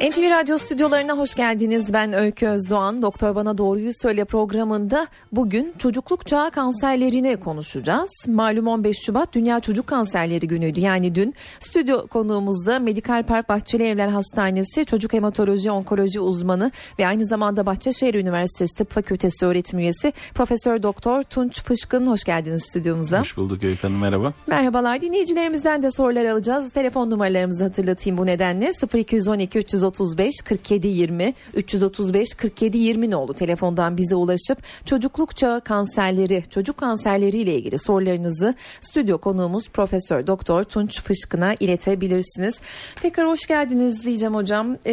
NTV Radyo stüdyolarına hoş geldiniz. Ben Öykü Özdoğan. Doktor Bana Doğruyu Söyle programında bugün çocukluk çağı kanserlerini konuşacağız. Malum 15 Şubat Dünya Çocuk Kanserleri Günü'ydü. Yani dün stüdyo konuğumuzda Medikal Park Bahçeli Evler Hastanesi Çocuk Hematoloji Onkoloji uzmanı ve aynı zamanda Bahçeşehir Üniversitesi Tıp Fakültesi öğretim üyesi Profesör Doktor Tunç Fışkın. Hoş geldiniz stüdyomuza. Hoş bulduk Öykü Hanım merhaba. Merhabalar. Dinleyicilerimizden de sorular alacağız. Telefon numaralarımızı hatırlatayım bu nedenle. 0212 300 335 47 20 335 47 20 oldu telefondan bize ulaşıp çocukluk çağı kanserleri, çocuk kanserleri ile ilgili sorularınızı stüdyo konuğumuz Profesör Doktor Tunç Fışkın'a iletebilirsiniz. Tekrar hoş geldiniz diyeceğim hocam. Ee,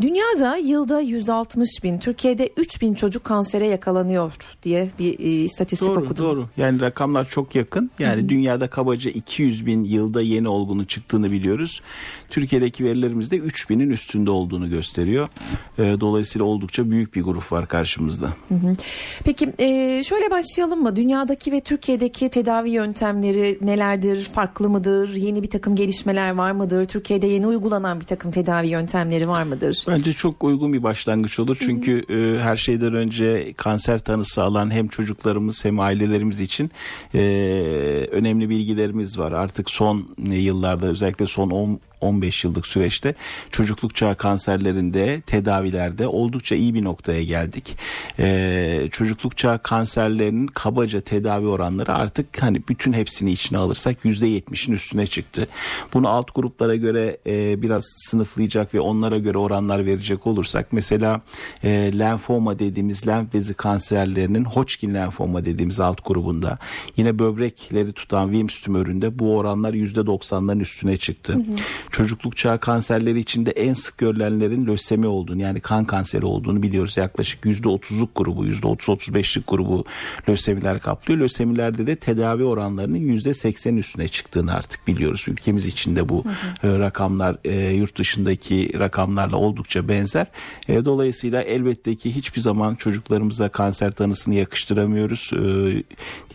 dünyada yılda 160 bin, Türkiye'de 3 bin çocuk kansere yakalanıyor diye bir e, istatistik doğru, okudum. Doğru yani rakamlar çok yakın. Yani Hı-hı. dünyada kabaca 200 bin yılda yeni olgunu çıktığını biliyoruz. Türkiye'deki verilerimizde 3 binin üstünde üstünde olduğunu gösteriyor. E, dolayısıyla oldukça büyük bir grup var karşımızda. Hı hı. Peki e, şöyle başlayalım mı? Dünyadaki ve Türkiye'deki tedavi yöntemleri nelerdir? Farklı mıdır? Yeni bir takım gelişmeler var mıdır? Türkiye'de yeni uygulanan bir takım tedavi yöntemleri var mıdır? Bence çok uygun bir başlangıç olur. Çünkü hı hı. E, her şeyden önce kanser tanısı alan hem çocuklarımız hem ailelerimiz için e, önemli bilgilerimiz var. Artık son yıllarda özellikle son 10 15 yıllık süreçte çocukluk çağı kanserlerinde tedavilerde oldukça iyi bir noktaya geldik. Ee, çocukluk çağı kanserlerinin kabaca tedavi oranları artık hani bütün hepsini içine alırsak %70'in üstüne çıktı. Bunu alt gruplara göre e, biraz sınıflayacak ve onlara göre oranlar verecek olursak mesela e, lenfoma dediğimiz lenf bezi kanserlerinin Hodgkin lenfoma dediğimiz alt grubunda yine böbrekleri tutan Wilms tümöründe bu oranlar %90'ların üstüne çıktı. Hı hı çocukluk çağı kanserleri içinde en sık görülenlerin lösemi olduğunu yani kan kanseri olduğunu biliyoruz. Yaklaşık %30'luk grubu %30-35'lik grubu lösemiler kaplıyor. Lösemilerde de tedavi oranlarının %80 üstüne çıktığını artık biliyoruz. Ülkemiz içinde bu hı hı. E, rakamlar e, yurt dışındaki rakamlarla oldukça benzer. E, dolayısıyla elbette ki hiçbir zaman çocuklarımıza kanser tanısını yakıştıramıyoruz.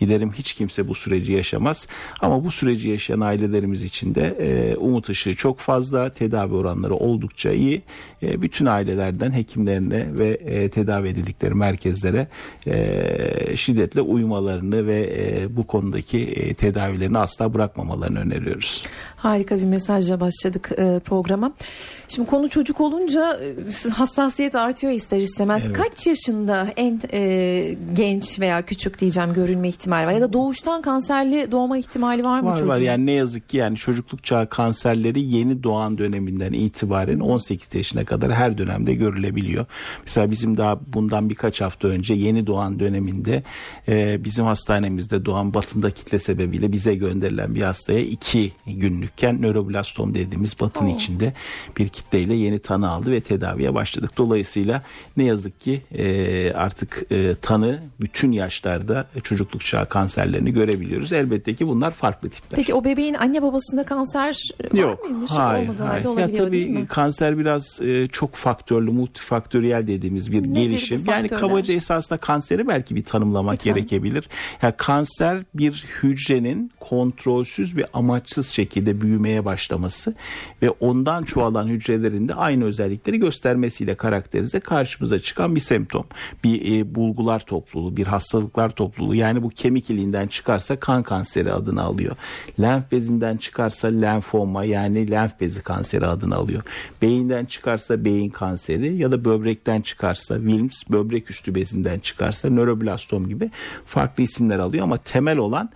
Dilerim hiç kimse bu süreci yaşamaz. Ama bu süreci yaşayan ailelerimiz için de umut ışığı çok fazla. Tedavi oranları oldukça iyi. E, bütün ailelerden hekimlerine ve e, tedavi edildikleri merkezlere e, şiddetle uymalarını ve bu konudaki tedavilerini asla bırakmamalarını öneriyoruz. Harika bir mesajla başladık programa. Şimdi konu çocuk olunca hassasiyet artıyor ister istemez. Evet. Kaç yaşında en e, genç veya küçük diyeceğim görülme ihtimali var ya da doğuştan kanserli doğma ihtimali var mı var, çocuğun? Var yani ne yazık ki yani çocukluk çağı kanserleri yeni doğan döneminden itibaren 18 yaşına kadar her dönemde görülebiliyor. Mesela bizim daha bundan birkaç hafta önce yeni doğan döneminde e, bizim hastanemizde doğan batında kitle sebebiyle bize gönderilen bir hastaya iki günlükken nöroblastom dediğimiz batın oh. içinde bir kitleyle yeni tanı aldı ve tedaviye başladık. Dolayısıyla ne yazık ki e, artık e, tanı bütün yaşlarda çocukluk çağı kanserlerini görebiliyoruz. Elbette ki bunlar farklı tipler. Peki o bebeğin anne babasında kanser var Yok, mıymış? Hayır, hayır. Ya tabii kanser biraz e, çok faktörlü, multifaktöriyel dediğimiz bir Nedir gelişim. Yani kabaca esasında kanseri belki bir tanımlamak Lütfen. gerekebilir. Ya kanser bir hücrenin kontrolsüz ve amaçsız şekilde büyümeye başlaması ve ondan çoğalan hücrelerin de aynı özellikleri göstermesiyle karakterize karşımıza çıkan bir semptom. Bir e, bulgular topluluğu, bir hastalıklar topluluğu. Yani bu kemik iliğinden çıkarsa kan kanseri adını alıyor. Lenf bezinden çıkarsa lenfoma yani lenf bezi kanseri adını alıyor. Beyinden çıkarsa beyin kanseri ya da böbrekten çıkarsa Wilms, böbrek üstü bezinden çıkarsa nöroblastom gibi farklı isimler alıyor ama temel olan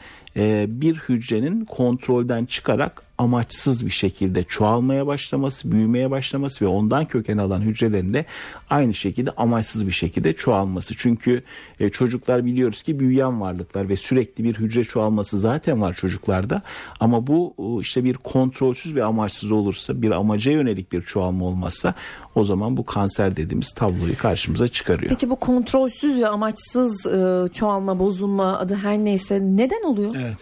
bir hücrenin kontrolden çıkarak amaçsız bir şekilde çoğalmaya başlaması, büyümeye başlaması ve ondan köken alan hücrelerin de aynı şekilde amaçsız bir şekilde çoğalması. Çünkü e, çocuklar biliyoruz ki büyüyen varlıklar ve sürekli bir hücre çoğalması zaten var çocuklarda. Ama bu işte bir kontrolsüz ve amaçsız olursa, bir amaca yönelik bir çoğalma olmazsa o zaman bu kanser dediğimiz tabloyu karşımıza çıkarıyor. Peki bu kontrolsüz ve amaçsız e, çoğalma, bozulma adı her neyse neden oluyor? Evet.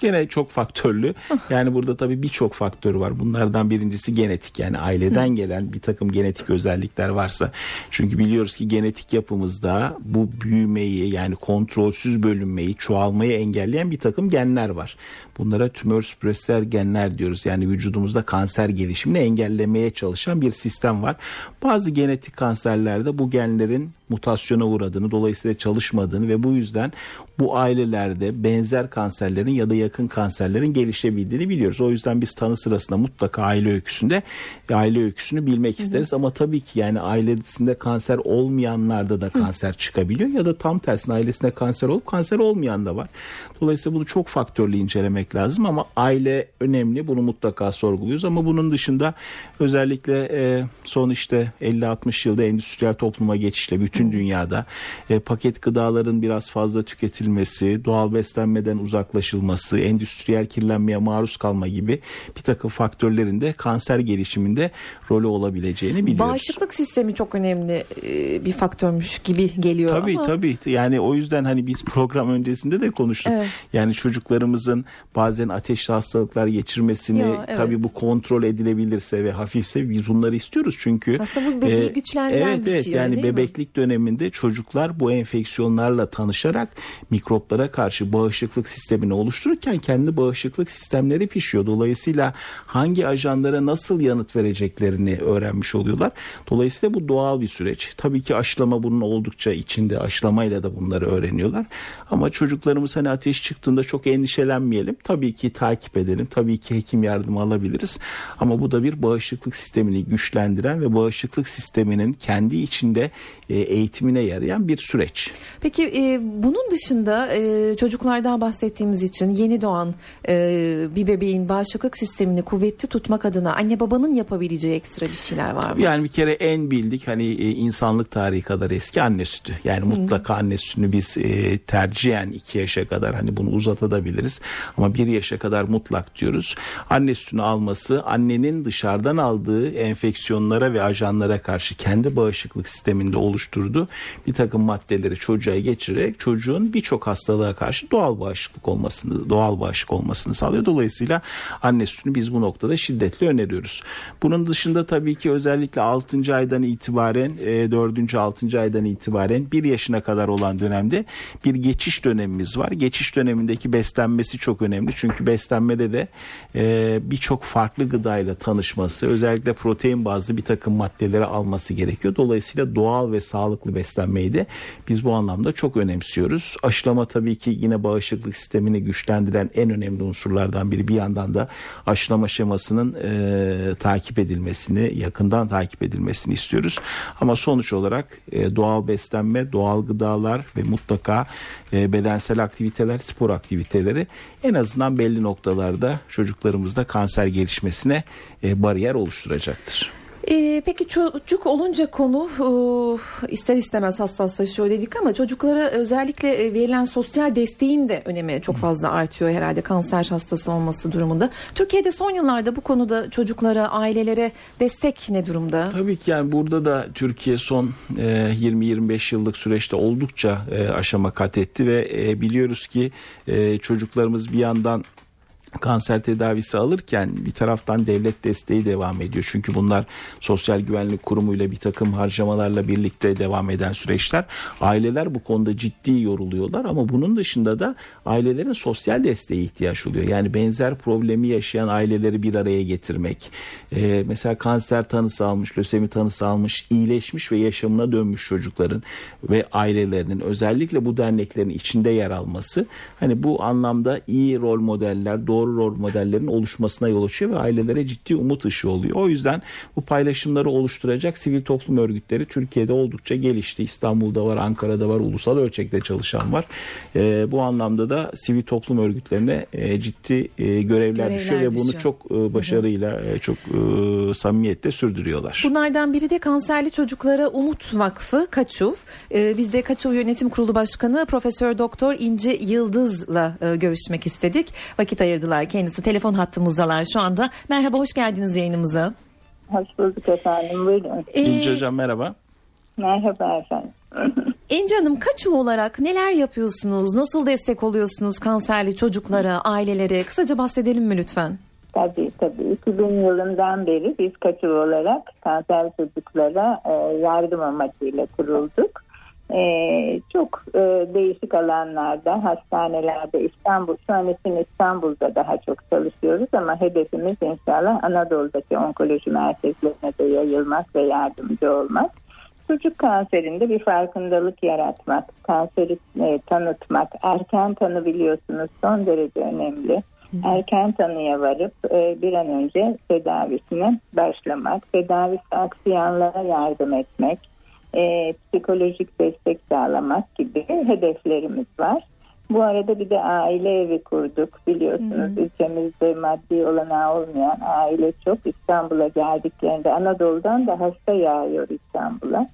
Gene çok faktörlü. Yani burada tabii birçok faktör var. Bunlardan birincisi genetik. Yani aileden gelen bir takım genetik özellikler varsa. Çünkü biliyoruz ki genetik yapımızda bu büyümeyi yani kontrolsüz bölünmeyi, çoğalmayı engelleyen bir takım genler var. Bunlara tümör süpresör genler diyoruz. Yani vücudumuzda kanser gelişimini engellemeye çalışan bir sistem var. Bazı genetik kanserlerde bu genlerin mutasyona uğradığını, dolayısıyla çalışmadığını ve bu yüzden bu ailelerde benzer kanserlerin ya da yakın kanserlerin gelişebildiğini biliyoruz. O yüzden biz tanı sırasında mutlaka aile öyküsünde aile öyküsünü bilmek isteriz. Hı hı. Ama tabii ki yani ailesinde kanser olmayanlarda da kanser hı. çıkabiliyor ya da tam tersine ailesinde kanser olup kanser olmayan da var. Dolayısıyla bunu çok faktörlü incelemek lazım ama aile önemli. Bunu mutlaka sorguluyoruz ama bunun dışında özellikle e, son işte 50-60 yılda endüstriyel topluma geçişle bütün dünyada e, paket gıdaların biraz fazla tüketilmesi, doğal beslenmeden uzaklaşılması, endüstriyel kirlenmeye maruz kalma gibi bir takım faktörlerin de kanser gelişiminde rolü olabileceğini biliyoruz. Bağışıklık sistemi çok önemli e, bir faktörmüş gibi geliyor tabii, ama. Tabii tabii yani o yüzden hani biz program öncesinde de konuştuk. Evet. Yani çocuklarımızın bazen ateşli hastalıklar geçirmesini ya, evet. tabii bu kontrol edilebilirse ve hafifse biz bunları istiyoruz çünkü. Aslında bu bebeği e, güçlendiren evet, bir evet, şey. Yani bebeklik mi? Döneminde çocuklar bu enfeksiyonlarla tanışarak mikroplara karşı bağışıklık sistemini oluştururken kendi bağışıklık sistemleri pişiyor. Dolayısıyla hangi ajanlara nasıl yanıt vereceklerini öğrenmiş oluyorlar. Dolayısıyla bu doğal bir süreç. Tabii ki aşılama bunun oldukça içinde. Aşılamayla da bunları öğreniyorlar. Ama çocuklarımız hani ateş çıktığında çok endişelenmeyelim. Tabii ki takip edelim. Tabii ki hekim yardımı alabiliriz. Ama bu da bir bağışıklık sistemini güçlendiren ve bağışıklık sisteminin kendi içinde e, eğitimine yarayan bir süreç. Peki e, bunun dışında e, çocuklardan bahsettiğimiz için yeni doğan e, bir bebeğin bağışıklık sistemini kuvvetli tutmak adına anne babanın yapabileceği ekstra bir şeyler var mı? Yani bir kere en bildik hani e, insanlık tarihi kadar eski anne sütü. Yani Hı. mutlaka anne sütünü biz e, tercihen 2 yaşa kadar hani bunu uzatabiliriz ama 1 yaşa kadar mutlak diyoruz. Anne sütünü alması annenin dışarıdan aldığı enfeksiyonlara ve ajanlara karşı kendi bağışıklık sisteminde oluşturduğu bir takım maddeleri çocuğa geçirerek çocuğun birçok hastalığa karşı doğal bağışıklık olmasını, doğal bağışık olmasını sağlıyor. Dolayısıyla anne sütünü biz bu noktada şiddetle öneriyoruz. Bunun dışında tabii ki özellikle 6. aydan itibaren 4. E, 6. aydan itibaren 1 yaşına kadar olan dönemde bir geçiş dönemimiz var. Geçiş dönemindeki beslenmesi çok önemli. Çünkü beslenmede de e, birçok farklı gıdayla tanışması, özellikle protein bazlı bir takım maddeleri alması gerekiyor. Dolayısıyla doğal ve sağlıklı beslenmeyi de biz bu anlamda çok önemsiyoruz. Aşılama tabii ki yine bağışıklık sistemini güçlendiren en önemli unsurlardan biri. Bir yandan da aşılama şemasının e, takip edilmesini, yakından takip edilmesini istiyoruz. Ama sonuç olarak e, doğal beslenme, doğal gıdalar ve mutlaka e, bedensel aktiviteler, spor aktiviteleri en azından belli noktalarda çocuklarımızda kanser gelişmesine e, bariyer oluşturacaktır. Ee, peki çocuk olunca konu e, ister istemez hassaslaşıyor dedik ama çocuklara özellikle e, verilen sosyal desteğin de önemi çok fazla artıyor herhalde kanser hastası olması durumunda. Türkiye'de son yıllarda bu konuda çocuklara, ailelere destek ne durumda? Tabii ki yani burada da Türkiye son e, 20-25 yıllık süreçte oldukça e, aşama kat etti ve e, biliyoruz ki e, çocuklarımız bir yandan kanser tedavisi alırken bir taraftan devlet desteği devam ediyor. Çünkü bunlar Sosyal Güvenlik Kurumu ile bir takım harcamalarla birlikte devam eden süreçler. Aileler bu konuda ciddi yoruluyorlar ama bunun dışında da ailelerin sosyal desteği ihtiyaç oluyor. Yani benzer problemi yaşayan aileleri bir araya getirmek. Ee, mesela kanser tanısı almış, lösemi tanısı almış, iyileşmiş ve yaşamına dönmüş çocukların ve ailelerinin özellikle bu derneklerin içinde yer alması hani bu anlamda iyi rol modeller, doğru doğru rol modellerin oluşmasına yol açıyor ve ailelere ciddi umut ışığı oluyor. O yüzden bu paylaşımları oluşturacak sivil toplum örgütleri Türkiye'de oldukça gelişti. İstanbul'da var, Ankara'da var, ulusal ölçekte çalışan var. E, bu anlamda da sivil toplum örgütlerine e, ciddi e, görevler, görevler düşüyor ve bunu çok e, başarıyla, e, çok e, samimiyetle sürdürüyorlar. Bunlardan biri de Kanserli Çocuklara Umut Vakfı Kaçuv. E, biz de Kaçuv Yönetim Kurulu Başkanı Profesör Doktor İnce Yıldız'la e, görüşmek istedik. Vakit ayırdılar var kendisi. Telefon hattımızdalar şu anda. Merhaba hoş geldiniz yayınımıza. Hoş bulduk efendim buyurun. Ee, İnce Hocam merhaba. Merhaba efendim. Ence Hanım kaçu olarak neler yapıyorsunuz? Nasıl destek oluyorsunuz kanserli çocuklara, ailelere? Kısaca bahsedelim mi lütfen? Tabii tabii. 2000 yılından beri biz kaçı olarak kanser çocuklara e, yardım amacıyla kurulduk. E, çok e, değişik alanlarda, hastanelerde, İstanbul, şu an için İstanbul'da daha çok çalışıyoruz ama hedefimiz inşallah Anadolu'daki onkoloji merkezlerine de yayılmak ve yardımcı olmak. Çocuk kanserinde bir farkındalık yaratmak, kanseri e, tanıtmak, erken tanı biliyorsunuz son derece önemli. Erken tanıya varıp e, bir an önce tedavisine başlamak, tedavisi aksayanlara yardım etmek, e, psikolojik destek sağlamak gibi hedeflerimiz var. Bu arada bir de aile evi kurduk. Biliyorsunuz hı. ülkemizde maddi olanağı olmayan aile çok. İstanbul'a geldiklerinde Anadolu'dan da hasta yağıyor İstanbul'a.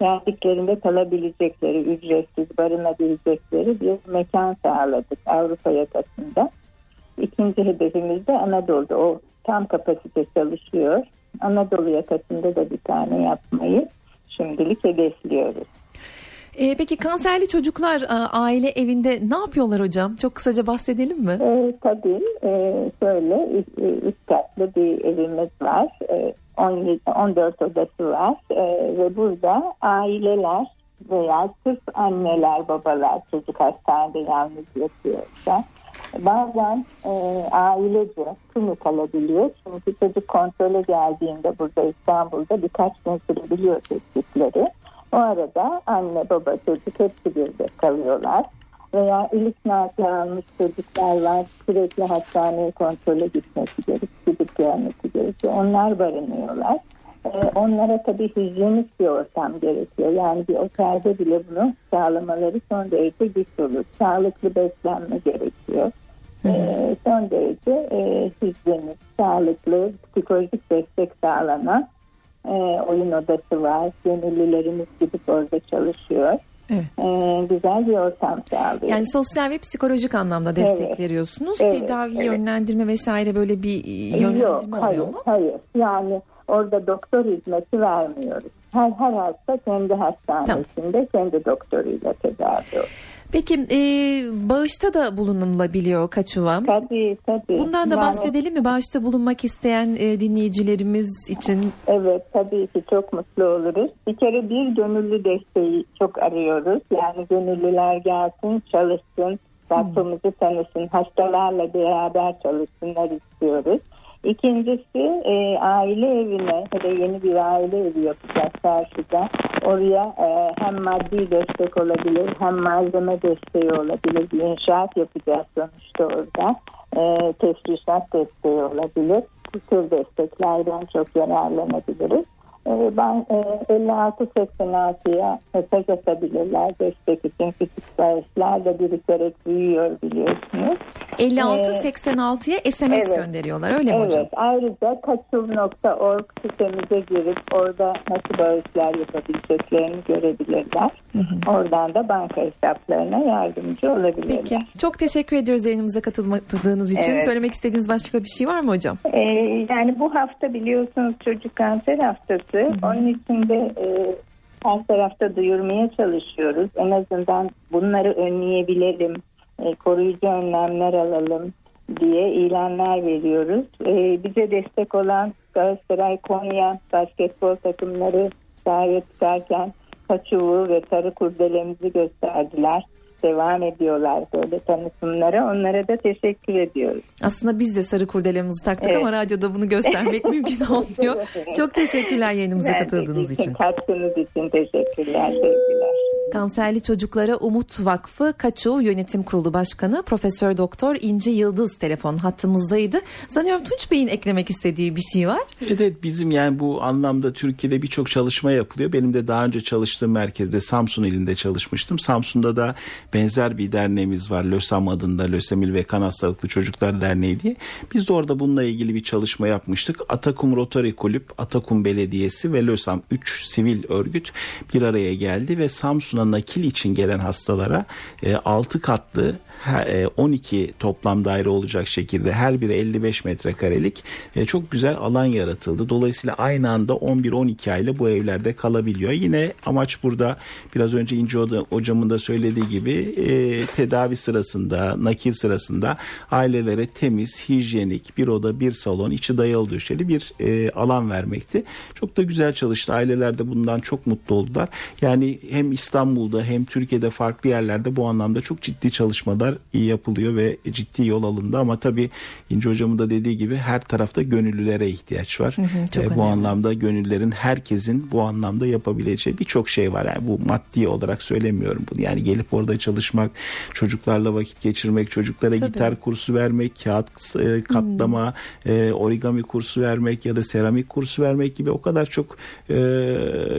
Geldiklerinde kalabilecekleri, ücretsiz barınabilecekleri bir mekan sağladık Avrupa yakasında. İkinci hedefimiz de Anadolu'da. O tam kapasite çalışıyor. Anadolu yakasında da bir tane yapmayı şimdilik hedefliyoruz. E, peki kanserli çocuklar e, aile evinde ne yapıyorlar hocam? Çok kısaca bahsedelim mi? E, tabii. E, şöyle üst katlı bir evimiz var. E, 17, 14 odası var. E, ve burada aileler veya sırf anneler, babalar çocuk hastanede yalnız yatıyorsa bazen e, ailece tümü kalabiliyor. Çünkü çocuk kontrole geldiğinde burada İstanbul'da birkaç gün sürebiliyor tespitleri. O arada anne baba çocuk hepsi birde kalıyorlar. Veya ilik nakli almış çocuklar var sürekli hastaneye kontrole gitmesi gerekiyor, gidip gelmesi gerekiyor. Onlar barınıyorlar. Ee, onlara tabii hijyenik bir ortam gerekiyor. Yani bir otelde bile bunu sağlamaları son derece güç olur. Sağlıklı beslenme gerekiyor. Ee, son derece e, hijyenik, sağlıklı, psikolojik destek sağlanan e, oyun odası var. Gönüllülerimiz gidip orada çalışıyor. Evet. Ee, güzel bir ortam sağlıyor. Yani sosyal ve psikolojik anlamda destek evet. veriyorsunuz. Evet. Tedavi evet. yönlendirme vesaire böyle bir yönlendirme Yok, oluyor hayır, mu? Hayır. Yani orada doktor hizmeti vermiyoruz. Her her hasta kendi hastanesinde tamam. kendi doktoruyla tedavi oluyor. Peki e, bağışta da bulunulabiliyor kaçuva. Tabii tabii. Bundan da yani, bahsedelim mi? Bağışta bulunmak isteyen e, dinleyicilerimiz için. Evet tabii ki çok mutlu oluruz. Bir kere bir gönüllü desteği çok arıyoruz. Yani gönüllüler gelsin çalışsın. Vakfımızı tanısın. Hastalarla beraber çalışsınlar istiyoruz. İkincisi e, aile evine da yeni bir aile evi yapacağız karşıda. Oraya e, hem maddi destek olabilir hem malzeme desteği olabilir. Bir inşaat yapacağız sonuçta orada. E, tefrişat desteği olabilir. Bu tür desteklerden çok yararlanabiliriz. Ee, ben 56-86'ya e, mesaj atabilirler destek için küçük bağışlar da birikterek büyüyor biliyorsunuz. 56-86'ya ee, SMS evet, gönderiyorlar öyle mi evet, hocam? Evet ayrıca kaçıl.org sitemize girip orada nasıl bağışlar yapabileceklerini görebilirler. Hı hı. Oradan da banka hesaplarına yardımcı olabilirler. Peki çok teşekkür ediyoruz yayınımıza katıldığınız için. Evet. Söylemek istediğiniz başka bir şey var mı hocam? Ee, yani bu hafta biliyorsunuz çocuk kanser haftası açıkçası. Onun için de e, her tarafta duyurmaya çalışıyoruz. En azından bunları önleyebilelim, e, koruyucu önlemler alalım diye ilanlar veriyoruz. E, bize destek olan Galatasaray, Konya basketbol takımları sahaya çıkarken kaçuğu ve sarı kurdelemizi gösterdiler devam ediyorlar böyle tanıtımlara. Onlara da teşekkür ediyoruz. Aslında biz de sarı kurdelerimizi taktık evet. ama radyoda bunu göstermek mümkün olmuyor. Çok teşekkürler yayınımıza ben katıldığınız için. Katkınız için teşekkürler, sevgiler. Kanserli Çocuklara Umut Vakfı Kaçu Yönetim Kurulu Başkanı Profesör Doktor İnci Yıldız telefon hattımızdaydı. Sanıyorum Tunç Bey'in eklemek istediği bir şey var. Evet, evet bizim yani bu anlamda Türkiye'de birçok çalışma yapılıyor. Benim de daha önce çalıştığım merkezde Samsun ilinde çalışmıştım. Samsun'da da benzer bir derneğimiz var. LÖSAM adında Lösemil ve Kan Hastalıklı Çocuklar Derneği diye. Biz de orada bununla ilgili bir çalışma yapmıştık. Atakum Rotary Kulüp, Atakum Belediyesi ve LÖSAM 3 sivil örgüt bir araya geldi ve Samsun'a nakil için gelen hastalara e, 6 katlı 12 e, toplam daire olacak şekilde her biri 55 metrekarelik e, çok güzel alan yaratıldı. Dolayısıyla aynı anda 11-12 aile bu evlerde kalabiliyor. Yine amaç burada biraz önce İnce hocamın da söylediği gibi e, tedavi sırasında, nakil sırasında ailelere temiz, hijyenik bir oda, bir salon, içi dayalı döşeli bir alan vermekti. Çok da güzel çalıştı. Aileler de bundan çok mutlu oldular. Yani hem İstanbul'da hem Türkiye'de farklı yerlerde bu anlamda çok ciddi çalışmalar iyi yapılıyor ve ciddi yol alındı ama tabii İnce hocamın da dediği gibi her tarafta gönüllülere ihtiyaç var. Hı hı, çok e, bu anlamda gönüllülerin herkesin bu anlamda yapabileceği birçok şey var. Yani bu maddi olarak söylemiyorum bunu. Yani gelip orada çalışmak, çocuklarla vakit geçirmek, çocuklara tabii. gitar kursu vermek, kağıt e, katlama, hmm. e, origami kursu vermek ya da seramik kursu vermek gibi o kadar çok e,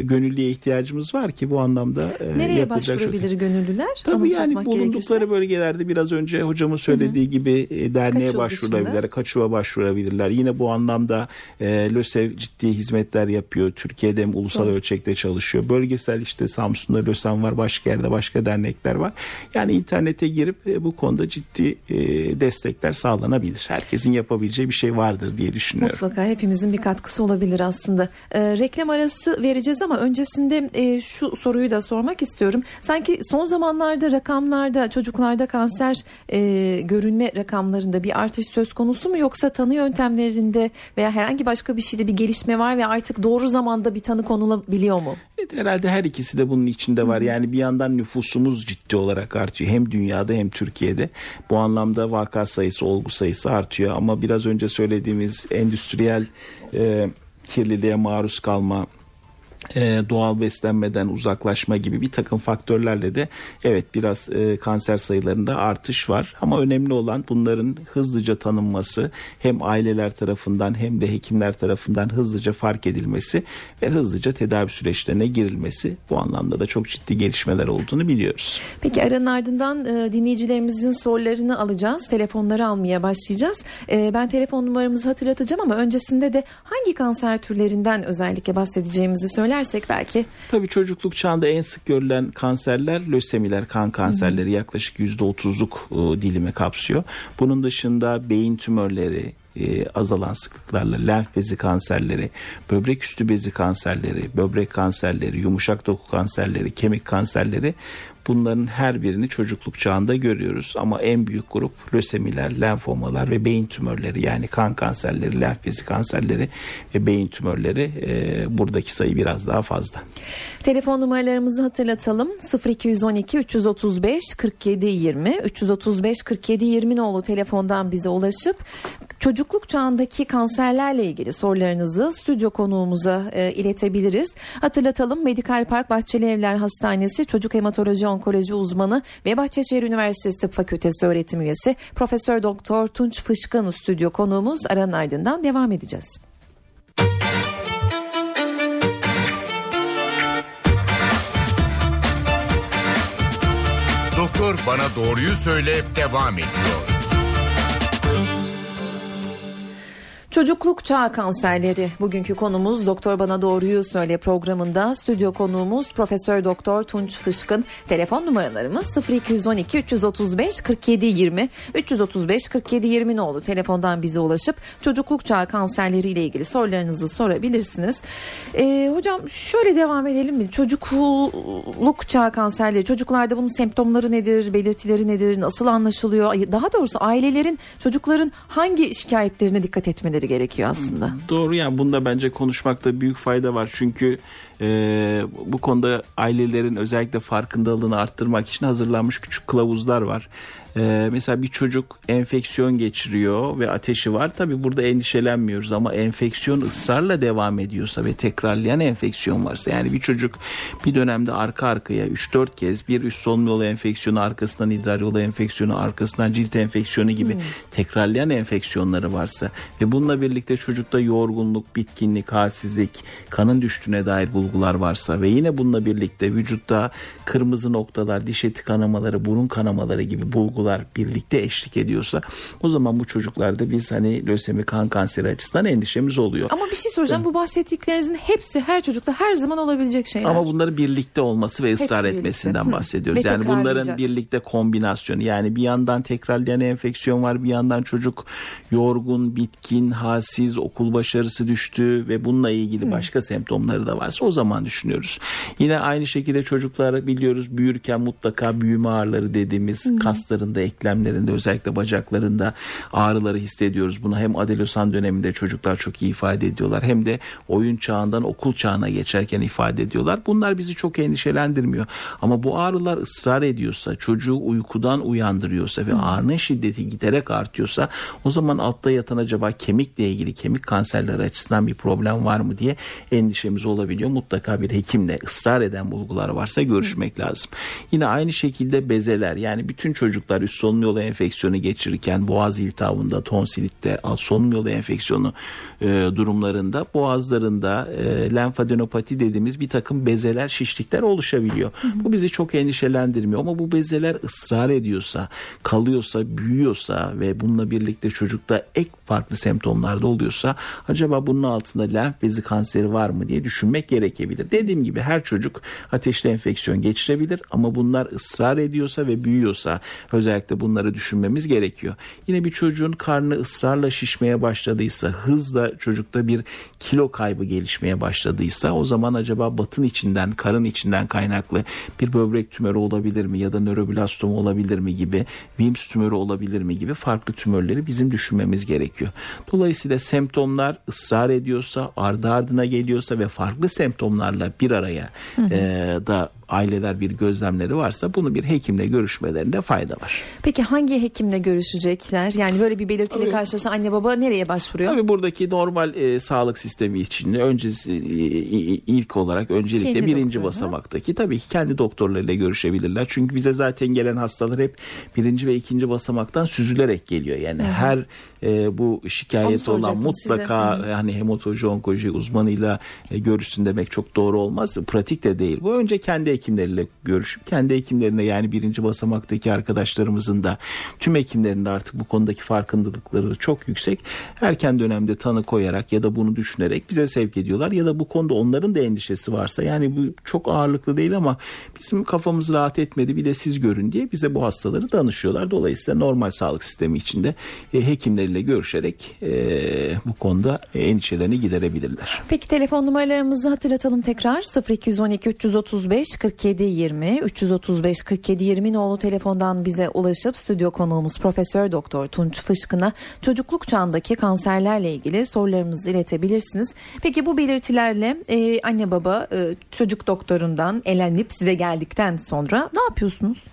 gönüllüye ihtiyacımız var ki bu anlamda e, Nereye başvurabilir çok... gönüllüler? Tabii yani bulundukları gerekirse. bölgelerde biraz önce hocamın söylediği hı hı. gibi e, derneğe Kaçuva başvurabilirler, dışında. Kaçuva başvurabilirler. Yine bu anlamda e, LÖSEV ciddi hizmetler yapıyor. Türkiye'de hem ulusal Doğru. ölçekte çalışıyor. Bölgesel işte Samsun'da LÖSEV var, başka yerde başka dernekler var. Yani internete girip e, bu konuda ciddi e, destekler sağlanabilir. Herkesin yapabileceği bir şey vardır diye düşünüyorum. Mutlaka hepimizin bir katkısı olabilir aslında. E, reklam arası vereceğiz ama öncesinde e, şu soruyu da sormak istiyorum. Sanki son zamanlarda rakamlarda çocuklarda kanser e, görünme rakamlarında bir artış söz konusu mu yoksa tanı yöntemlerinde veya herhangi başka bir şeyde bir gelişme var ve artık doğru zamanda bir tanı konulabiliyor mu? Evet, herhalde her ikisi de bunun içinde var. Yani bir yandan nüfusumuz ciddi olarak artıyor. Hem dünyada hem Türkiye'de. Bu anlamda vaka sayısı, olgu sayısı artıyor. Ama biraz önce söylediğimiz endüstriyel e, kirliliğe maruz kalma, e, doğal beslenmeden uzaklaşma gibi bir takım faktörlerle de evet biraz e, kanser sayılarında artış var ama önemli olan bunların hızlıca tanınması hem aileler tarafından hem de hekimler tarafından hızlıca fark edilmesi ve hızlıca tedavi süreçlerine girilmesi bu anlamda da çok ciddi gelişmeler olduğunu biliyoruz. Peki aranın ardından e, dinleyicilerimizin sorularını alacağız. Telefonları almaya başlayacağız. E, ben telefon numaramızı hatırlatacağım ama öncesinde de hangi kanser türlerinden özellikle bahsedeceğimizi söyler söylersek belki. Tabii çocukluk çağında en sık görülen kanserler lösemiler, kan kanserleri yaklaşık %30'luk e, dilimi kapsıyor. Bunun dışında beyin tümörleri, e, azalan sıklıklarla lenf bezi kanserleri, böbrek üstü bezi kanserleri, böbrek kanserleri, yumuşak doku kanserleri, kemik kanserleri Bunların her birini çocukluk çağında görüyoruz ama en büyük grup lösemiler, lenfomalar ve beyin tümörleri yani kan kanserleri, lenf bezi kanserleri ve beyin tümörleri e, buradaki sayı biraz daha fazla. Telefon numaralarımızı hatırlatalım. 0212 335 47 20 335 47 20 nolu telefondan bize ulaşıp çocukluk çağındaki kanserlerle ilgili sorularınızı stüdyo konuğumuza e, iletebiliriz. Hatırlatalım Medikal Park Bahçeli Evler Hastanesi Çocuk Hematoloji Onkoloji uzmanı ve Bahçeşehir Üniversitesi Tıp Fakültesi öğretim üyesi Profesör Doktor Tunç Fışkın stüdyo konuğumuz aranın ardından devam edeceğiz. Doktor bana doğruyu söyle devam ediyor. Çocukluk çağ kanserleri bugünkü konumuz Doktor Bana Doğruyu Söyle programında stüdyo konuğumuz Profesör Doktor Tunç Fışkın. Telefon numaralarımız 0212 335 47 20 335 47 20 ne oldu? Telefondan bize ulaşıp çocukluk çağ kanserleri ile ilgili sorularınızı sorabilirsiniz. Ee, hocam şöyle devam edelim mi? Çocukluk çağ kanserleri çocuklarda bunun semptomları nedir, belirtileri nedir, nasıl anlaşılıyor? Daha doğrusu ailelerin çocukların hangi şikayetlerine dikkat etmeleri gerekiyor aslında. Doğru yani bunda bence konuşmakta büyük fayda var. Çünkü e, bu konuda ailelerin özellikle farkındalığını arttırmak için hazırlanmış küçük kılavuzlar var. E, mesela bir çocuk enfeksiyon geçiriyor ve ateşi var. Tabi burada endişelenmiyoruz ama enfeksiyon ısrarla devam ediyorsa ve tekrarlayan enfeksiyon varsa yani bir çocuk bir dönemde arka arkaya 3-4 kez bir üst solunum yolu enfeksiyonu arkasından idrar yolu enfeksiyonu arkasından cilt enfeksiyonu gibi hmm. tekrarlayan enfeksiyonları varsa ve bununla birlikte çocukta yorgunluk, bitkinlik, halsizlik, kanın düştüğüne dair bulgular varsa ve yine bununla birlikte vücutta kırmızı noktalar, diş eti kanamaları, burun kanamaları gibi bulgular birlikte eşlik ediyorsa o zaman bu çocuklarda biz hani lösemi kan kanseri açısından endişemiz oluyor. Ama bir şey soracağım. Bu bahsettiklerinizin hepsi her çocukta her zaman olabilecek şeyler. Ama bunların birlikte olması ve ısrar Hepsi etmesinden birlikte. Hı. bahsediyoruz. Yani bunların birlikte kombinasyonu. Yani bir yandan tekrarlayan enfeksiyon var, bir yandan çocuk yorgun, bitkin, halsiz, okul başarısı düştü ve bununla ilgili başka semptomları da varsa o zaman düşünüyoruz. Yine aynı şekilde çocuklar biliyoruz büyürken mutlaka büyüme ağrıları dediğimiz kaslarında, eklemlerinde özellikle bacaklarında ağrıları hissediyoruz. Bunu hem adolesan döneminde çocuklar çok iyi ifade ediyorlar hem de oyun çağından okul çağına geçerken ifade ediyorlar. Bunlar bizi çok endişelendirmiyor. Ama bu ağrılar ısrar ediyorsa, çocuğu uykudan uyandırıyorsa ve ağrının şiddeti giderek artıyorsa o zaman altta yatan acaba kemikle ilgili kemik kanserleri açısından bir problem var mı diye endişemiz olabiliyor. Mutlaka bir hekimle ısrar eden bulgular varsa görüşmek lazım. Yine aynı şekilde bezeler yani bütün çocuklar üst solunum yolu enfeksiyonu geçirirken boğaz iltihabında, tonsilitte, alt solunum yolu enfeksiyonu e, durumlarında boğazlarında e, lenfadenopati dediğimiz bir takım bezeler, şişlikler oluşabiliyor. Bu bizi çok endişelendirmiyor ama bu bezeler ısrar ediyorsa, kalıyorsa, büyüyorsa ve bununla birlikte çocukta ek farklı semptomlarda oluyorsa acaba bunun altında lenf bezi kanseri var mı diye düşünmek gerekebilir. Dediğim gibi her çocuk ateşli enfeksiyon geçirebilir ama bunlar ısrar ediyorsa ve büyüyorsa özellikle bunları düşünmemiz gerekiyor. Yine bir çocuğun karnı ısrarla şişmeye başladıysa, hızla çocukta bir kilo kaybı gelişmeye başladıysa o zaman acaba batın içinden, karın içinden kaynaklı bir böbrek tümörü olabilir mi ya da nöroblastoma olabilir mi gibi, Wilms tümörü olabilir mi gibi farklı tümörleri bizim düşünmemiz gerekiyor. Dolayısıyla semptomlar ısrar ediyorsa, ardı ardına geliyorsa ve farklı semptomlarla bir araya e, da aileler bir gözlemleri varsa bunu bir hekimle görüşmelerinde fayda var. Peki hangi hekimle görüşecekler? Yani böyle bir belirtiyle karşılaşan anne baba nereye başvuruyor? Tabii buradaki normal e, sağlık sistemi için öncesi e, e, ilk olarak öncelikle Kendi birinci doktoruna. basamaktaki tabii ki kendi doktorlarıyla görüşebilirler. Çünkü bize zaten gelen hastalar hep birinci ve ikinci basamaktan süzülerek geliyor. Yani her e, bu Onu şikayeti olan mutlaka size. hani hematoloji onkoloji uzmanıyla e, görüşsün demek çok doğru olmaz. Pratik de değil. Bu önce kendi hekimleriyle görüşüp kendi hekimlerine yani birinci basamaktaki arkadaşlarımızın da tüm hekimlerin de artık bu konudaki farkındalıkları çok yüksek. Erken dönemde tanı koyarak ya da bunu düşünerek bize sevk ediyorlar ya da bu konuda onların da endişesi varsa yani bu çok ağırlıklı değil ama bizim kafamız rahat etmedi bir de siz görün diye bize bu hastaları danışıyorlar. Dolayısıyla normal sağlık sistemi içinde e, hekimleriyle görüşerek e, bu konuda endişelerini giderebilirler. Peki telefon numaralarımızı hatırlatalım tekrar 0212 335 47 20 335 47 20 nolu telefondan bize ulaşıp stüdyo konuğumuz Profesör Doktor Tunç Fışkın'a çocukluk çağındaki kanserlerle ilgili sorularınızı iletebilirsiniz. Peki bu belirtilerle e, anne baba e, çocuk doktorundan elenip size geldikten sonra ne yapıyorsunuz?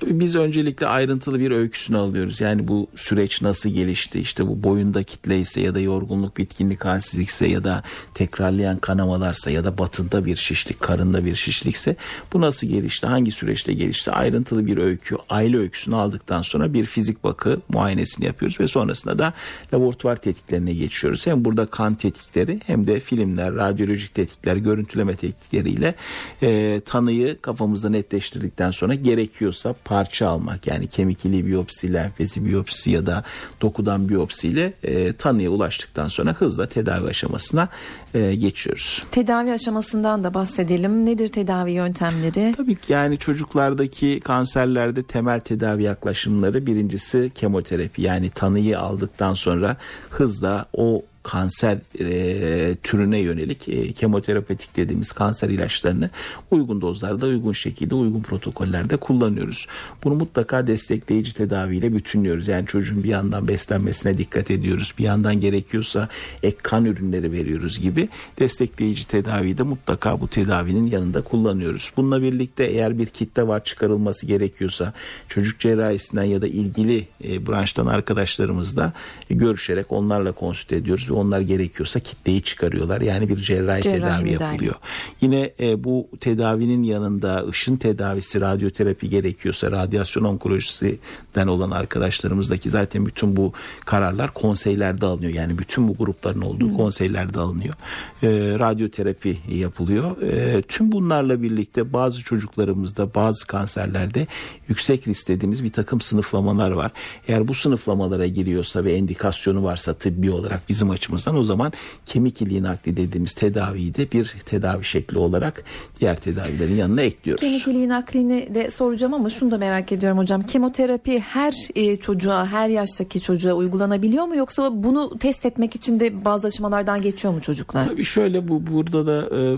Tabii biz öncelikle ayrıntılı bir öyküsünü alıyoruz. Yani bu süreç nasıl gelişti? İşte bu boyunda kitle ise ya da yorgunluk, bitkinlik, halsizlikse ya da tekrarlayan kanamalarsa ya da batında bir şişlik, karında bir şişlikse bu nasıl gelişti? Hangi süreçte gelişti? Ayrıntılı bir öykü, aile öyküsünü aldıktan sonra bir fizik bakı muayenesini yapıyoruz ve sonrasında da laboratuvar tetkiklerine geçiyoruz. Hem burada kan tetkikleri hem de filmler, radyolojik tetkikler, görüntüleme teknikleriyle e, tanıyı kafamızda netleştirdikten sonra gerekiyorsa parça almak yani kemik ili biyopsi, lenfezi biyopsi ya da dokudan biyopsiyle e, tanıya ulaştıktan sonra hızla tedavi aşamasına e, geçiyoruz. Tedavi aşamasından da bahsedelim. Nedir tedavi yöntemleri? Tabii ki yani çocuklardaki kanserlerde temel tedavi yaklaşımları birincisi kemoterapi yani tanıyı aldıktan sonra hızla o kanser e, türüne yönelik e, kemoterapetik dediğimiz kanser ilaçlarını uygun dozlarda uygun şekilde uygun protokollerde kullanıyoruz. Bunu mutlaka destekleyici tedaviyle bütünlüyoruz. Yani çocuğun bir yandan beslenmesine dikkat ediyoruz. Bir yandan gerekiyorsa ek kan ürünleri veriyoruz gibi destekleyici tedaviyi de mutlaka bu tedavinin yanında kullanıyoruz. Bununla birlikte eğer bir kitle var çıkarılması gerekiyorsa çocuk cerrahisinden ya da ilgili e, branştan arkadaşlarımızla görüşerek onlarla konsült ediyoruz ve onlar gerekiyorsa kitleyi çıkarıyorlar. Yani bir cerrahi, Cerrahi tedavi müdahale. yapılıyor. Yine e, bu tedavinin yanında ışın tedavisi, radyoterapi gerekiyorsa radyasyon onkolojisinden olan arkadaşlarımızdaki zaten bütün bu kararlar konseylerde alınıyor. Yani bütün bu grupların olduğu konseylerde alınıyor. E, radyoterapi yapılıyor. E, tüm bunlarla birlikte bazı çocuklarımızda bazı kanserlerde yüksek risk dediğimiz bir takım sınıflamalar var. Eğer bu sınıflamalara giriyorsa ve endikasyonu varsa tıbbi olarak bizim açımızdan o zaman kemik iliği nakli dediğimiz tedaviyi de bir tedavi şekli olarak diğer tedavilerin yanına ekliyoruz. Kemik iliği naklini de soracağım ama şunu da merak ediyorum hocam. Kemoterapi her e, çocuğa, her yaştaki çocuğa uygulanabiliyor mu yoksa bunu test etmek için de bazı aşamalardan geçiyor mu çocuklar? Tabii şöyle bu burada da e,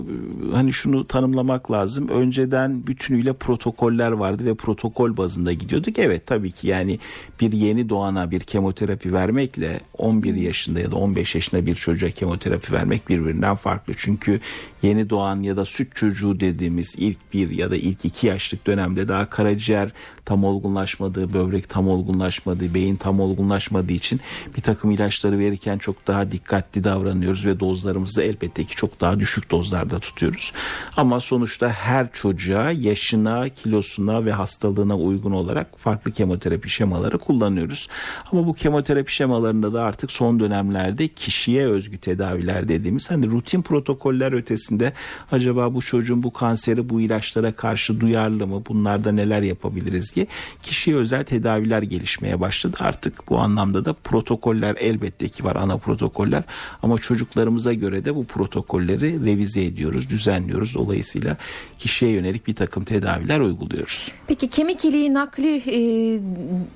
hani şunu tanımlamak lazım. Önceden bütünüyle protokoller vardı ve protokol bazında gidiyorduk. Evet tabii ki yani bir yeni doğana bir kemoterapi vermekle 11 yaşında ya da 15 yaşında bir çocuğa kemoterapi vermek birbirinden farklı. Çünkü yeni doğan ya da süt çocuğu dediğimiz ilk bir ya da ilk iki yaşlık dönemde daha karaciğer tam olgunlaşmadığı, böbrek tam olgunlaşmadığı, beyin tam olgunlaşmadığı için bir takım ilaçları verirken çok daha dikkatli davranıyoruz ve dozlarımızı elbette ki çok daha düşük dozlarda tutuyoruz. Ama sonuçta her çocuğa yaşına, kilosuna ve hastalığına uygun olarak farklı kemoterapi şemaları kullanıyoruz. Ama bu kemoterapi şemalarında da artık son dönemlerde kişiye özgü tedaviler dediğimiz hani rutin protokoller ötesinde acaba bu çocuğun bu kanseri bu ilaçlara karşı duyarlı mı? Bunlarda neler yapabiliriz diye kişiye özel tedaviler gelişmeye başladı. Artık bu anlamda da protokoller elbette ki var ana protokoller ama çocuklarımıza göre de bu protokolleri revize ediyoruz, düzenliyoruz. Dolayısıyla kişiye yönelik bir takım tedaviler uyguluyoruz. Peki kemik iliği nakli e,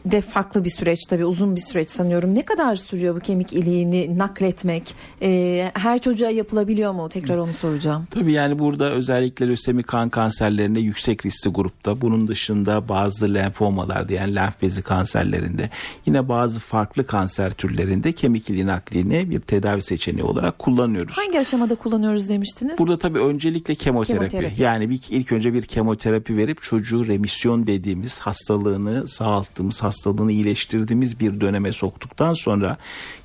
de farklı bir süreç tabii uzun bir süreç sanıyorum. Ne kadar sürüyor bu kemik iliğini nakletmek? E, her çocuğa yapılabiliyor mu? Tekrar onu soracağım. Tabii yani burada özellikle lösemi kan kanserlerinde yüksek riskli grupta bunun dışında bazı lenfomalarda yani lenf bezi kanserlerinde yine bazı farklı kanser türlerinde kemik iliği naklini bir tedavi seçeneği olarak kullanıyoruz. Hangi aşamada kullanıyoruz demiştiniz? Burada tabii öncelikle kemoterapi. Kemoterapi. Yani bir, ilk önce bir kemoterapi verip çocuğu remisyon dediğimiz hastalığını sağalttığımız, hastalığını iyileştirdiğimiz bir döneme soktuktan sonra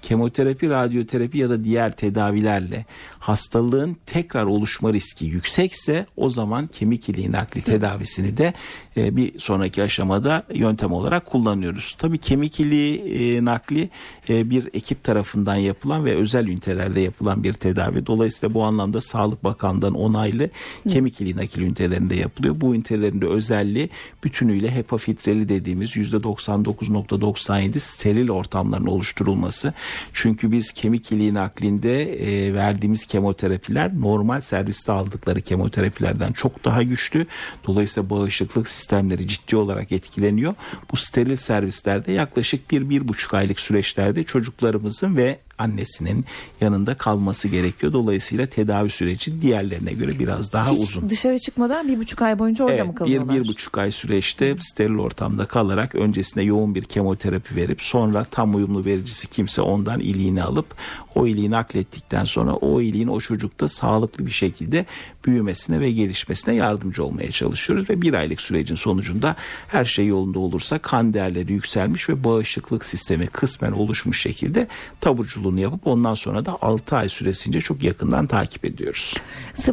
kemoterapi, radyoterapi ya da diğer tedavilerle hastalığın tekrar oluşma riski yüksekse o zaman kemik iliği nakli tedavisini de e, bir sonraki aşamada yöntem olarak kullanıyoruz. Tabii kemik iliği e, nakli e, bir ekip tarafından yapılan ve özel ünitelerde yapılan bir tedavi. Dolayısıyla bu anlamda Sağlık Bakanlığı'ndan onaylı kemik iliği nakil ünitelerinde yapılıyor. Bu ünitelerin de özelliği bütünüyle HEPA filtreli dediğimiz %99.97 steril ortamların oluşturulması. Çünkü biz kemik iliği naklinde e, verdiğimiz kemoterapiler normal serviste aldıkları kemoterapilerden çok daha güçlü. Dolayısıyla bağışıklık sistemleri ciddi olarak etkileniyor. Bu steril servislerde yaklaşık bir, bir buçuk aylık süreçlerde çocuklarımızın ve annesinin yanında kalması gerekiyor. Dolayısıyla tedavi süreci diğerlerine göre biraz daha Hiç uzun. dışarı çıkmadan bir buçuk ay boyunca orada Evet, mı kalıyorlar? bir, bir buçuk ay süreçte steril ortamda kalarak öncesinde yoğun bir kemoterapi verip sonra tam uyumlu vericisi kimse ondan iliğini alıp o iliği naklettikten sonra o iliğin o çocukta sağlıklı bir şekilde büyümesine ve gelişmesine yardımcı olmaya çalışıyoruz ve bir aylık sürecin sonucunda her şey yolunda olursa kan değerleri yükselmiş ve bağışıklık sistemi kısmen oluşmuş şekilde taburculuğunu yapıp ondan sonra da 6 ay süresince çok yakından takip ediyoruz.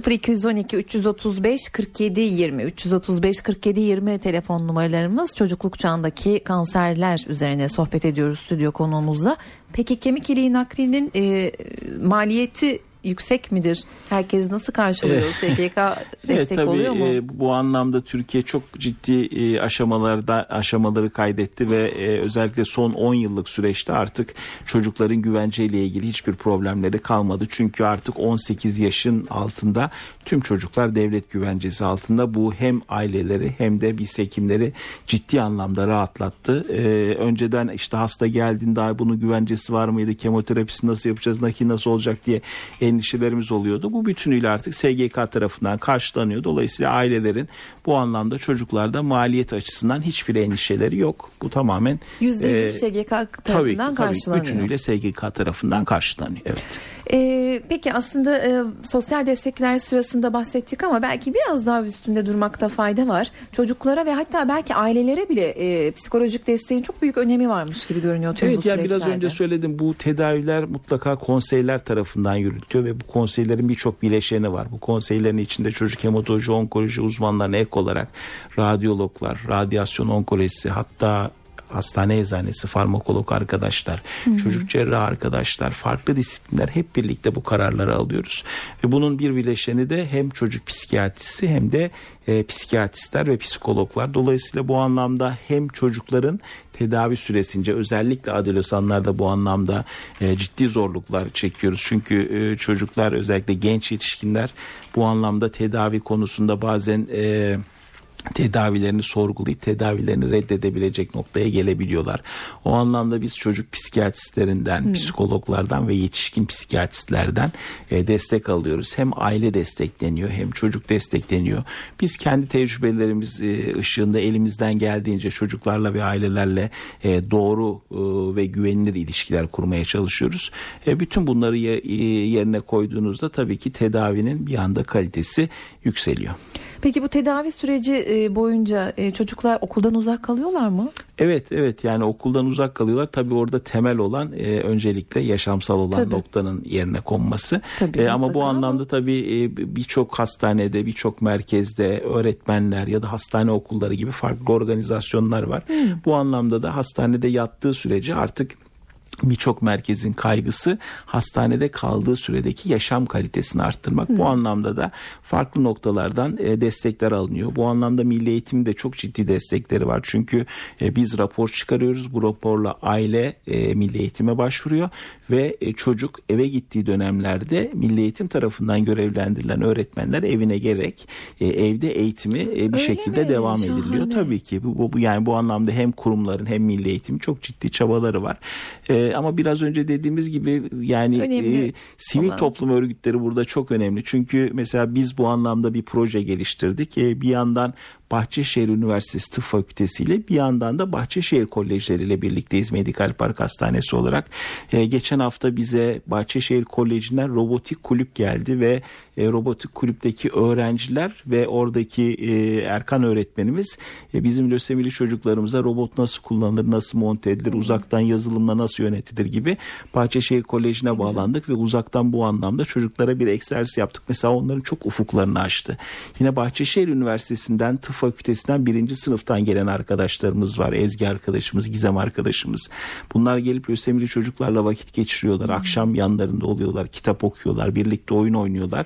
0212 335 47 20 335 47 20 telefon numaralarımız çocukluk çağındaki kanserler üzerine sohbet ediyoruz stüdyo konuğumuzla. Peki kemik iliği naklinin e, maliyeti yüksek midir? Herkes nasıl karşılıyor? SGK destek tabii, oluyor mu? e, bu anlamda Türkiye çok ciddi e, aşamalarda aşamaları kaydetti ve e, özellikle son 10 yıllık süreçte artık çocukların güvenceyle ilgili hiçbir problemleri kalmadı. Çünkü artık 18 yaşın altında tüm çocuklar devlet güvencesi altında. Bu hem aileleri hem de biz hekimleri ciddi anlamda rahatlattı. E, önceden işte hasta geldiğinde "Ay, bunun güvencesi var mıydı? Kemoterapisi nasıl yapacağız? Nakil nasıl olacak diye endişelerimiz oluyordu. Bu bütünüyle artık SGK tarafından karşılanıyor. Dolayısıyla ailelerin bu anlamda çocuklarda maliyet açısından hiçbir endişeleri yok. Bu tamamen %100 e, SGK tabii tarafından tabii karşılanıyor. bütünüyle SGK tarafından karşılanıyor. Evet. Ee, peki aslında e, sosyal destekler sırasında bahsettik ama belki biraz daha üstünde durmakta fayda var. Çocuklara ve hatta belki ailelere bile e, psikolojik desteğin çok büyük önemi varmış gibi görünüyor tüm evet bu ya süreçlerde. biraz önce söyledim bu tedaviler mutlaka konseyler tarafından yürütülüyor ve bu konseylerin birçok bileşeni var. Bu konseylerin içinde çocuk hematoloji, onkoloji uzmanlarına ek olarak radyologlar, radyasyon onkolojisi hatta hastane eczanesi, farmakolog arkadaşlar, çocuk cerrah arkadaşlar, farklı disiplinler hep birlikte bu kararları alıyoruz. Ve bunun bir bileşeni de hem çocuk psikiyatrisi hem de e, psikiyatristler ve psikologlar. Dolayısıyla bu anlamda hem çocukların tedavi süresince özellikle adolesanlarda bu anlamda e, ciddi zorluklar çekiyoruz. Çünkü e, çocuklar özellikle genç yetişkinler bu anlamda tedavi konusunda bazen e, tedavilerini sorgulayıp tedavilerini reddedebilecek noktaya gelebiliyorlar. O anlamda biz çocuk psikiyatristlerinden, hmm. psikologlardan ve yetişkin psikiyatristlerden e, destek alıyoruz. Hem aile destekleniyor hem çocuk destekleniyor. Biz kendi tecrübelerimiz e, ışığında elimizden geldiğince çocuklarla ve ailelerle e, doğru e, ve güvenilir ilişkiler kurmaya çalışıyoruz. E, bütün bunları ye, e, yerine koyduğunuzda tabii ki tedavinin bir anda kalitesi yükseliyor. Peki bu tedavi süreci e, boyunca e, çocuklar okuldan uzak kalıyorlar mı? Evet evet yani okuldan uzak kalıyorlar. Tabii orada temel olan e, öncelikle yaşamsal olan tabii. noktanın yerine konması. Tabii, e, ama bu anlamda tabii e, birçok hastanede, birçok merkezde öğretmenler ya da hastane okulları gibi farklı organizasyonlar var. Hmm. Bu anlamda da hastanede yattığı sürece artık birçok merkezin kaygısı hastanede kaldığı süredeki yaşam kalitesini arttırmak. Hmm. Bu anlamda da farklı noktalardan e, destekler alınıyor. Bu anlamda Milli Eğitim de çok ciddi destekleri var. Çünkü e, biz rapor çıkarıyoruz. Bu raporla aile e, Milli Eğitim'e başvuruyor ve e, çocuk eve gittiği dönemlerde Milli Eğitim tarafından görevlendirilen öğretmenler evine gerek e, evde eğitimi e, bir Öyle şekilde mi? devam Şahane. ediliyor. Tabii ki bu, bu yani bu anlamda hem kurumların hem Milli Eğitim çok ciddi çabaları var. Ama biraz önce dediğimiz gibi yani e, sivil olan. toplum örgütleri burada çok önemli. Çünkü mesela biz bu anlamda bir proje geliştirdik. E, bir yandan Bahçeşehir Üniversitesi Tıp Fakültesi ile bir yandan da Bahçeşehir Kolejleri ile birlikteyiz Medikal Park Hastanesi olarak. E, geçen hafta bize Bahçeşehir Koleji'nden robotik kulüp geldi ve e, robotik kulüpteki öğrenciler ve oradaki e, Erkan öğretmenimiz e, bizim lösemili çocuklarımıza robot nasıl kullanılır, nasıl monte edilir, uzaktan yazılımla nasıl yönetilir gibi Bahçeşehir Koleji'ne bağlandık ve uzaktan bu anlamda çocuklara bir egzersiz yaptık. Mesela onların çok ufuklarını açtı. Yine Bahçeşehir Üniversitesi'nden tıp fakültesinden birinci sınıftan gelen arkadaşlarımız var. Ezgi arkadaşımız, Gizem arkadaşımız. Bunlar gelip lösemili çocuklarla vakit geçiriyorlar. Hmm. Akşam yanlarında oluyorlar, kitap okuyorlar, birlikte oyun oynuyorlar.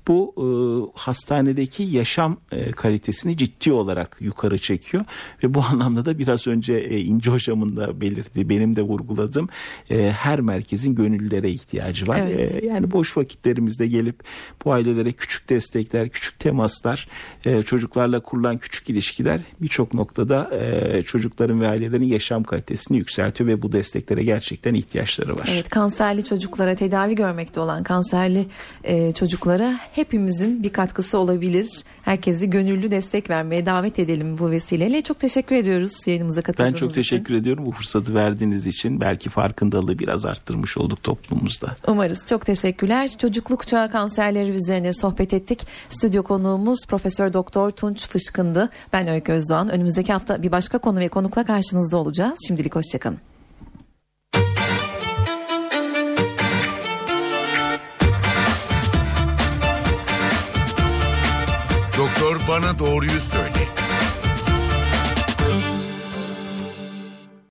Bu e, hastanedeki yaşam e, kalitesini ciddi olarak yukarı çekiyor ve bu anlamda da biraz önce e, İnce hocamın da belirttiği, benim de vurguladığım e, her merkezin gönüllülere ihtiyacı var. Evet. E, yani boş vakitlerimizde gelip bu ailelere küçük destekler, küçük temaslar, e, çocuklarla kurulan küçük ilişkiler birçok noktada e, çocukların ve ailelerin yaşam kalitesini yükseltiyor ve bu desteklere gerçekten ihtiyaçları var. Evet kanserli çocuklara tedavi görmekte olan kanserli e, çocuklara hepimizin bir katkısı olabilir. Herkesi gönüllü destek vermeye davet edelim bu vesileyle. Çok teşekkür ediyoruz yayınımıza katıldığınız için. Ben çok teşekkür için. ediyorum bu fırsatı verdiğiniz için. Belki farkındalığı biraz arttırmış olduk toplumumuzda. Umarız. Çok teşekkürler. Çocukluk çağı kanserleri üzerine sohbet ettik. Stüdyo konuğumuz Profesör Doktor Tunç Fışkın'dı. Ben Öykü Özdoğan. Önümüzdeki hafta bir başka konu ve konukla karşınızda olacağız. Şimdilik hoşçakalın. Doktor bana doğruyu söyle.